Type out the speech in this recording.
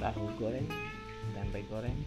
tahu goreng tempe goreng.